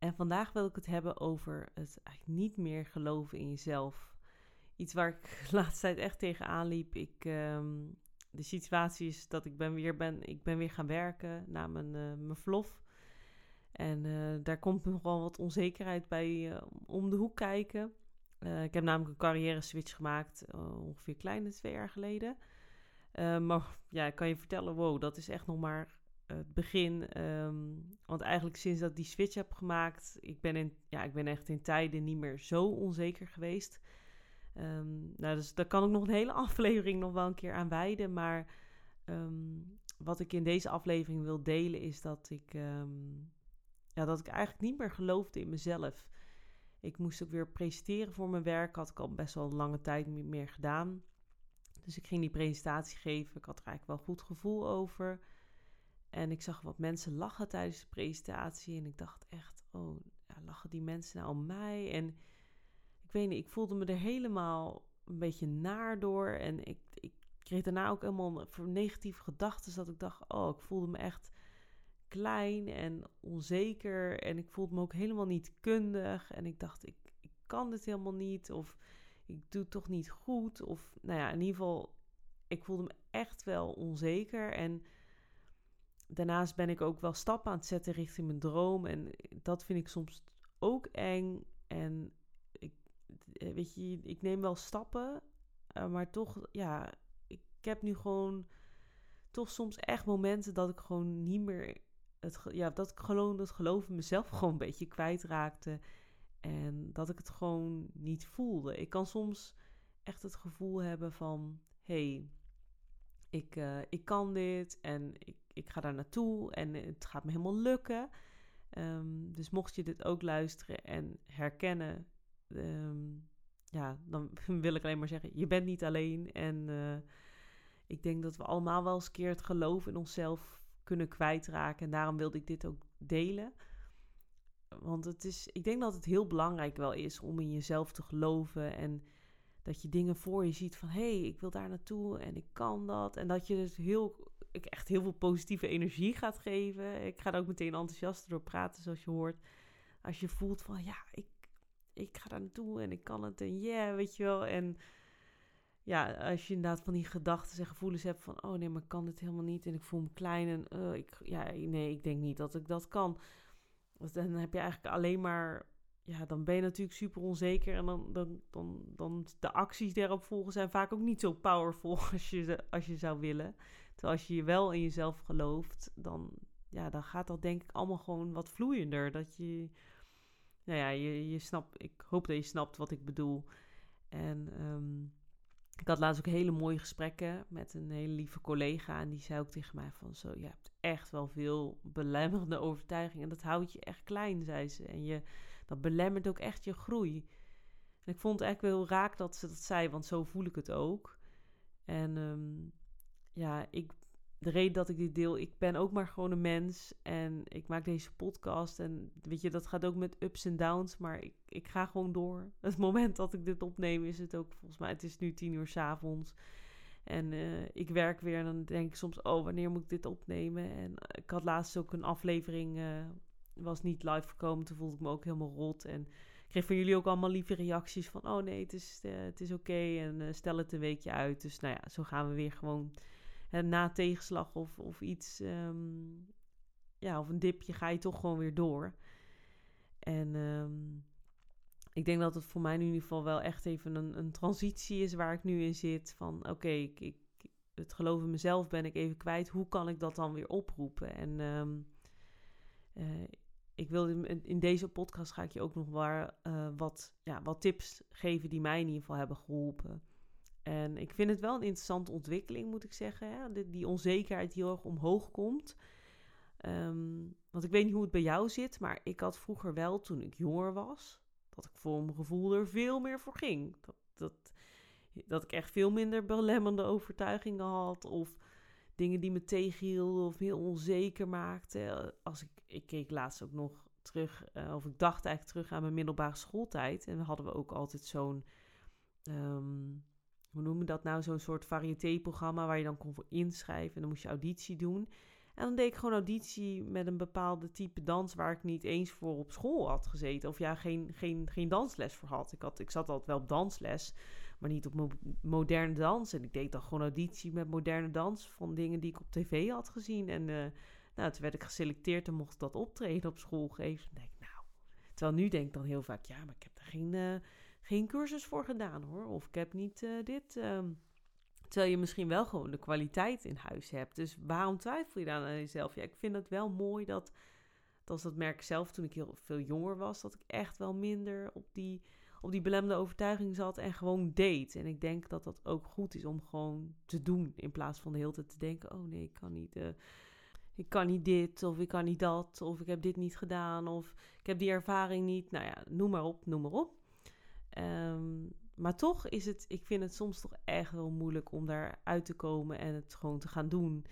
En vandaag wil ik het hebben over het eigenlijk niet meer geloven in jezelf. Iets waar ik de laatste tijd echt tegenaan liep. Ik, ehm, de situatie is dat ik ben weer, ben, ik ben weer gaan werken na mijn, uh, mijn. En uh, daar komt nogal wat onzekerheid bij uh, om de hoek kijken. ik heb namelijk een carrière switch gemaakt ongeveer kleine twee jaar geleden. maar ja, ik kan je vertellen, wow, dat is echt nog maar het begin. Um, want eigenlijk sinds dat ik die switch heb gemaakt, ik ben, in, ja, ik ben echt in tijden niet meer zo onzeker geweest. Um, nou, dus daar kan ik nog een hele aflevering nog wel een keer aan wijden. Maar um, wat ik in deze aflevering wil delen is dat ik, ja, dat ik eigenlijk niet meer geloofde in mezelf. Ik moest ook weer presenteren voor mijn werk. Had ik al best wel een lange tijd niet meer gedaan. Dus ik ging die presentatie geven. Ik had er eigenlijk wel goed gevoel over. En ik zag wat mensen lachen tijdens de presentatie. En ik dacht echt, oh, ja, lachen die mensen nou om mij? En ik weet niet, ik voelde me er helemaal een beetje naar door. En ik, ik kreeg daarna ook helemaal negatieve gedachten. Dat ik dacht, oh, ik voelde me echt klein en onzeker. En ik voelde me ook helemaal niet kundig. En ik dacht, ik, ik kan dit helemaal niet. Of ik doe het toch niet goed. Of nou ja, in ieder geval, ik voelde me echt wel onzeker. En daarnaast ben ik ook wel stappen aan het zetten richting mijn droom. En dat vind ik soms ook eng. En ik, eh, weet je, ik neem wel stappen, eh, maar toch, ja, ik heb nu gewoon toch soms echt momenten dat ik gewoon niet meer het, ja, dat ik gewoon het geloof in mezelf gewoon een beetje kwijtraakte. En dat ik het gewoon niet voelde. Ik kan soms echt het gevoel hebben van: hé, hey, ik, uh, ik kan dit en ik, ik ga daar naartoe en het gaat me helemaal lukken. Um, dus mocht je dit ook luisteren en herkennen, um, ja, dan wil ik alleen maar zeggen: je bent niet alleen. En uh, ik denk dat we allemaal wel eens een keer het geloof in onszelf kunnen kwijtraken. En daarom wilde ik dit ook delen. Want het is, ik denk dat het heel belangrijk wel is om in jezelf te geloven en dat je dingen voor je ziet van hé, hey, ik wil daar naartoe en ik kan dat. En dat je dus heel, ik echt heel veel positieve energie gaat geven. Ik ga er ook meteen enthousiast door praten, zoals je hoort. Als je voelt van ja, ik, ik ga daar naartoe en ik kan het en yeah, weet je wel. En ja, als je inderdaad van die gedachten en gevoelens hebt van oh nee, maar ik kan dit helemaal niet en ik voel me klein en uh, ik, ja, nee, ik denk niet dat ik dat kan. dan heb je eigenlijk alleen maar ja, dan ben je natuurlijk super onzeker. En dan, dan, dan, dan de acties die erop volgen zijn vaak ook niet zo powerful als je, als je zou willen. Als je wel in jezelf gelooft, dan, ja, dan gaat dat denk ik allemaal gewoon wat vloeiender. Dat je, nou ja, je, je snapt, ik hoop dat je snapt wat ik bedoel. En um, ik had laatst ook hele mooie gesprekken met een hele lieve collega. En die zei ook tegen mij van zo, je hebt echt wel veel belemmerende overtuigingen. En dat houdt je echt klein, zei ze. En je dat belemmert ook echt je groei. En ik vond het eigenlijk wel raak dat ze dat zei, want zo voel ik het ook. En um, ja, ik, de reden dat ik dit deel, ik ben ook maar gewoon een mens en ik maak deze podcast. En weet je, dat gaat ook met ups en downs, maar ik, ik ga gewoon door. Het moment dat ik dit opneem is het ook, volgens mij, het is nu tien uur s avonds. En uh, ik werk weer en dan denk ik soms, oh, wanneer moet ik dit opnemen? En ik had laatst ook een aflevering uh, was niet live gekomen. Toen voelde ik me ook helemaal rot. En kreeg van jullie ook allemaal lieve reacties van... oh nee, het is, het is oké en stel het een weekje uit. Dus nou ja, zo gaan we weer gewoon na tegenslag of, of iets... Um, ja, of een dipje ga je toch gewoon weer door. En um, ik denk dat het voor mij in ieder geval wel echt even een, een transitie is waar ik nu in zit. Van oké, ik, het geloof in mezelf ben ik even kwijt. Hoe kan ik dat dan weer oproepen? En um, uh, ik wil in, in, deze podcast ga ik je ook nog waar, uh, wat, ja, wat tips geven die mij in ieder geval hebben geholpen. En ik vind het wel een interessante ontwikkeling, moet ik zeggen. Hè? Die, onzekerheid die heel erg omhoog komt. Ehm, want ik weet niet hoe het bij jou zit, maar ik had vroeger wel, toen ik jonger was, dat ik voor mijn gevoel er veel meer voor ging. Dat, dat, dat ik echt veel minder belemmerende overtuigingen had of dingen die me tegenhielden of heel onzeker maakten. Als ik, ik keek laatst ook nog terug, uh, of ik dacht eigenlijk terug aan mijn middelbare schooltijd. En dan hadden we ook altijd zo'n, um, hoe noem je dat nou, zo'n soort variété-programma waar je dan kon voor inschrijven. En dan moest je auditie doen. En dan deed ik gewoon auditie met een bepaalde type dans waar ik niet eens voor op school had gezeten. Of ja, geen, geen, geen dansles voor had. Ik, had. ik zat altijd wel op dansles, maar niet op moderne dans. En ik deed dan gewoon auditie met moderne dans van dingen die ik op tv had gezien. En uh, nou, toen werd ik geselecteerd en mocht dat optreden op school geven. Denk nou, terwijl nu denk ik dan heel vaak, ja, maar ik heb er geen, uh, geen cursus voor gedaan hoor. Of ik heb niet uh, dit... Um, Terwijl je misschien wel gewoon de kwaliteit in huis hebt. Dus waarom twijfel je dan aan jezelf? Ja, ik vind het wel mooi dat, dat dat merk zelf toen ik heel veel jonger was, dat ik echt wel minder op die, op die belemde overtuiging zat en gewoon deed. En ik denk dat dat ook goed is om gewoon te doen, in plaats van de hele tijd te denken, oh nee, ik kan niet... Uh, ik kan niet dit, of ik kan niet dat, of ik heb dit niet gedaan, of ik heb die ervaring niet. Nou ja, noem maar op, noem maar op. Um, maar toch is het, ik vind het soms toch echt wel moeilijk om daar uit te komen en het gewoon te gaan doen.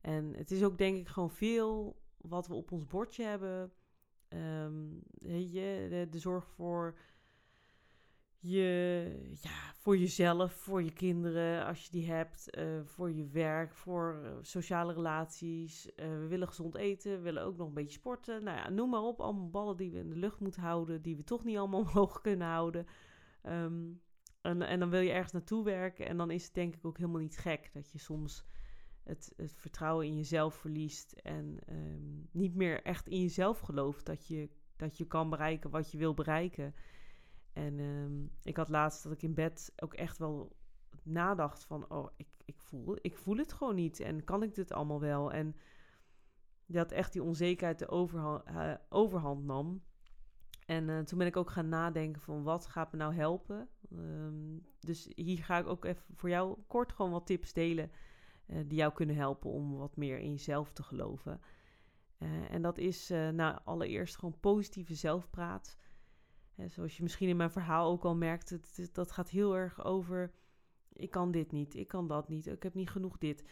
En het is ook denk ik gewoon veel wat we op ons bordje hebben. Um, je, de, zorg voor, je, voor jezelf, voor je kinderen als je die hebt, uh, voor je werk, voor uh, sociale relaties. Uh, we willen gezond eten, we willen ook nog een beetje sporten. Nou ja, noem maar op, allemaal ballen die we in de lucht moeten houden, die we toch niet allemaal omhoog kunnen houden. Um, en, en dan wil je ergens naartoe werken. En dan is het denk ik ook helemaal niet gek dat je soms het, het vertrouwen in jezelf verliest. En ehm, niet meer echt in jezelf gelooft dat je, dat je kan bereiken wat je wil bereiken. En um, ik had laatst dat ik in bed ook echt wel nadacht van... oh, ik, ik, voel, ik voel het gewoon niet. En kan ik dit allemaal wel? En dat echt die onzekerheid de overhand, uh, overhand nam. En uh, toen ben ik ook gaan nadenken van wat gaat me nou helpen. Um, dus hier ga ik ook even voor jou kort gewoon wat tips delen uh, die jou kunnen helpen om wat meer in jezelf te geloven. En dat is nou allereerst gewoon positieve zelfpraat. Zoals je misschien in mijn verhaal ook al merkt, het, dat gaat heel erg over ik kan dit niet, ik kan dat niet, ik heb niet genoeg dit.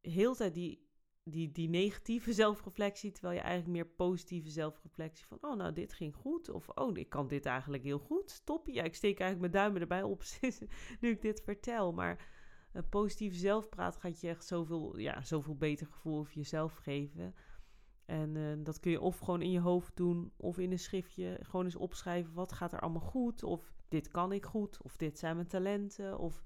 Heel tijd die die, die negatieve zelfreflectie, terwijl je eigenlijk meer positieve zelfreflectie van, oh nou, dit ging goed. Of, oh, ik kan dit eigenlijk heel goed. Top. Ja, ik steek eigenlijk mijn duimen erbij op nu ik dit vertel. Maar een positieve zelfpraat gaat je echt zoveel, ja, zoveel beter gevoel over jezelf geven. En uh, dat kun je of gewoon in je hoofd doen, of in een schriftje gewoon eens opschrijven, wat gaat er allemaal goed? Of dit kan ik goed, of dit zijn mijn talenten, of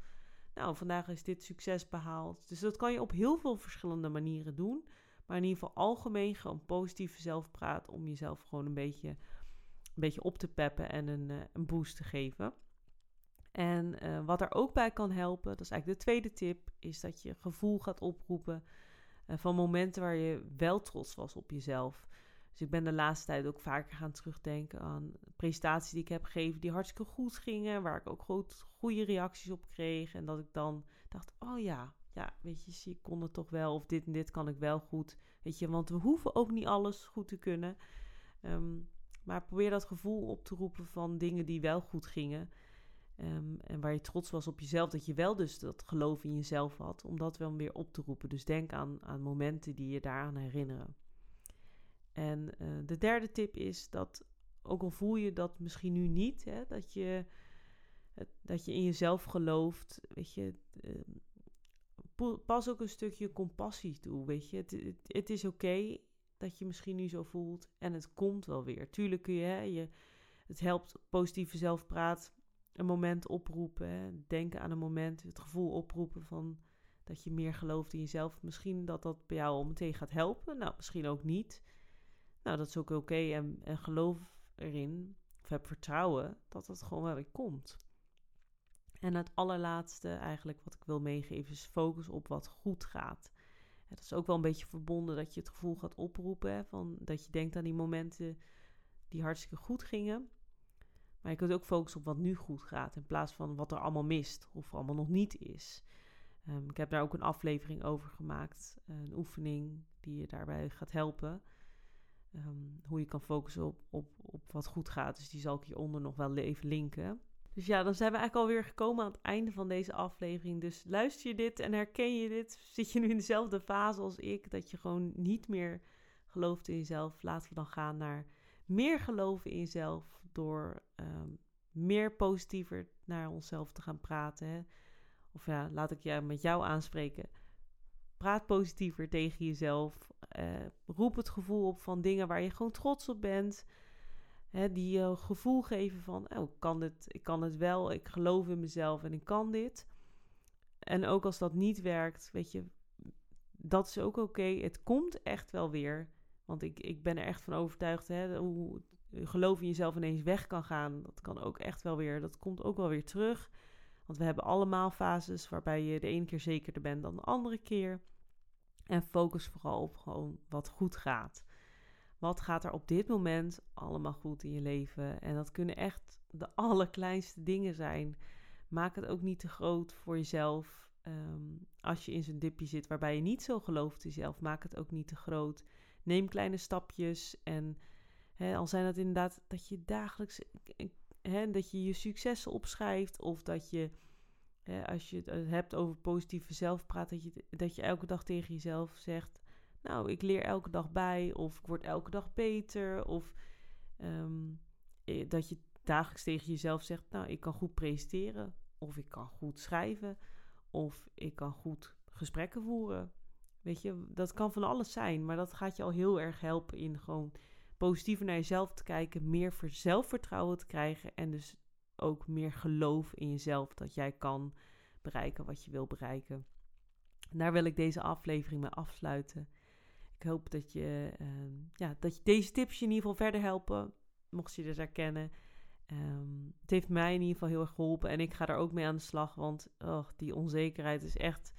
nou, vandaag is dit succes behaald. Dus dat kan je op heel veel verschillende manieren doen. Maar in ieder geval algemeen gewoon positieve zelfpraat om jezelf gewoon een beetje, een beetje op te peppen en een, uh, een boost te geven. En uh, wat er ook bij kan helpen, dat is eigenlijk de tweede tip, is dat je gevoel gaat oproepen van momenten waar je wel trots was op jezelf. Dus ik ben de laatste tijd ook vaker gaan terugdenken aan presentaties die ik heb gegeven die hartstikke goed gingen, waar ik ook goed, goede reacties op kreeg. En dat ik dan dacht, oh ja, ja, weet je, ik kon het toch wel, of dit en dit kan ik wel goed. Weet je, want we hoeven ook niet alles goed te kunnen. Um, maar probeer dat gevoel op te roepen van dingen die wel goed gingen. Um, en waar je trots was op jezelf, dat je wel dus dat geloof in jezelf had, om dat wel weer op te roepen. Dus denk aan, aan momenten die je daaraan herinneren. En uh, de derde tip is dat, ook al voel je dat misschien nu niet, hè, dat, je, dat je in jezelf gelooft, weet je, uh, pas ook een stukje compassie toe, weet je. Het, het, het is oké dat je misschien nu zo voelt en het komt wel weer. Tuurlijk kun je, hè, je het helpt positieve zelfpraat, een moment oproepen, denken aan een moment, het gevoel oproepen van dat je meer gelooft in jezelf. Misschien dat dat bij jou meteen gaat helpen, nou misschien ook niet. Nou, dat is ook oké en, en geloof erin, of heb vertrouwen, dat het gewoon wel weer komt. En het allerlaatste eigenlijk wat ik wil meegeven is focus op wat goed gaat. Het is ook wel een beetje verbonden dat je het gevoel gaat oproepen, van, dat je denkt aan die momenten die hartstikke goed gingen. Maar je kunt ook focussen op wat nu goed gaat, in plaats van wat er allemaal mist of allemaal nog niet is. Um, ik heb daar ook een aflevering over gemaakt, een oefening die je daarbij gaat helpen. Ehm, hoe je kan focussen op, op, op wat goed gaat. Dus die zal ik hieronder nog wel even linken. Dus ja, dan zijn we eigenlijk alweer gekomen aan het einde van deze aflevering. Dus luister je dit en herken je dit? Zit je nu in dezelfde fase als ik? Dat je gewoon niet meer gelooft in jezelf? Laten we dan gaan naar meer geloven in jezelf. Door ehm, meer positiever naar onszelf te gaan praten. Hè? Of ja, laat ik je met jou aanspreken. Praat positiever tegen jezelf. Uh, roep het gevoel op van dingen waar je gewoon trots op bent. Hè, die je gevoel geven van, oh, ik kan, dit, ik kan het wel, ik geloof in mezelf en ik kan dit. En ook als dat niet werkt, weet je, dat is ook oké. Het komt echt wel weer. Want ik, ik ben er echt van overtuigd, hè, hoe geloof in jezelf ineens weg kan gaan. Dat kan ook echt wel weer, dat komt ook wel weer terug. Want we hebben allemaal fases waarbij je de ene keer zekerder bent dan de andere keer. En focus vooral op gewoon wat goed gaat. Wat gaat er op dit moment allemaal goed in je leven? En dat kunnen echt de allerkleinste dingen zijn. Maak het ook niet te groot voor jezelf. Ehm, als je in zo'n dipje zit waarbij je niet zo gelooft in jezelf, maak het ook niet te groot. Neem kleine stapjes en al zijn het inderdaad dat je dagelijks dat je je successen opschrijft of dat je als je het hebt over positieve zelfpraat, dat je, dat je elke dag tegen jezelf zegt: Nou, ik leer elke dag bij, of ik word elke dag beter, of ehm, eh, dat je dagelijks tegen jezelf zegt: Nou, ik kan goed presenteren, of ik kan goed schrijven, of ik kan goed gesprekken voeren. Weet je, dat kan van alles zijn, maar dat gaat je al heel erg helpen in gewoon positiever naar jezelf te kijken, meer zelfvertrouwen te krijgen en dus ook meer geloof in jezelf dat jij kan bereiken wat je wil bereiken. daar wil ik deze aflevering mee afsluiten. Ik hoop dat je, uh, ja, dat je deze tips je in ieder geval verder helpen, mocht je dus herkennen. Um, het heeft mij in ieder geval heel erg geholpen en ik ga er ook mee aan de slag, want oh, die onzekerheid is echt.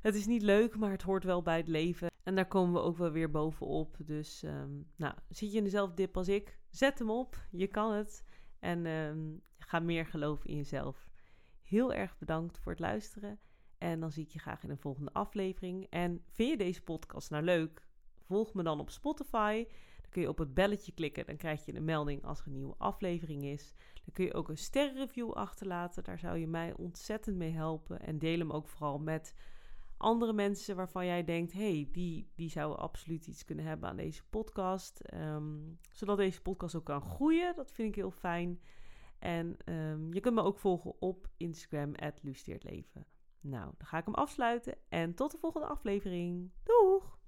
Het is niet leuk, maar het hoort wel bij het leven. En daar komen we ook wel weer bovenop. Dus um, nou, zit je in dezelfde dip als ik? Zet hem op. Je kan het. En um, ga meer geloven in jezelf. Heel erg bedankt voor het luisteren. En dan zie ik je graag in een volgende aflevering. En vind je deze podcast nou leuk? Volg me dan op Spotify. Dan kun je op het belletje klikken. Dan krijg je een melding als er een nieuwe aflevering is. Dan kun je ook een sterrenreview achterlaten. Daar zou je mij ontzettend mee helpen. En deel hem ook vooral met andere mensen waarvan jij denkt: hey, die, die zouden absoluut iets kunnen hebben aan deze podcast. Ehm, zodat deze podcast ook kan groeien. Dat vind ik heel fijn. En um, je kunt me ook volgen op Instagram, Leven. Nou, dan ga ik hem afsluiten en tot de volgende aflevering. Doeg!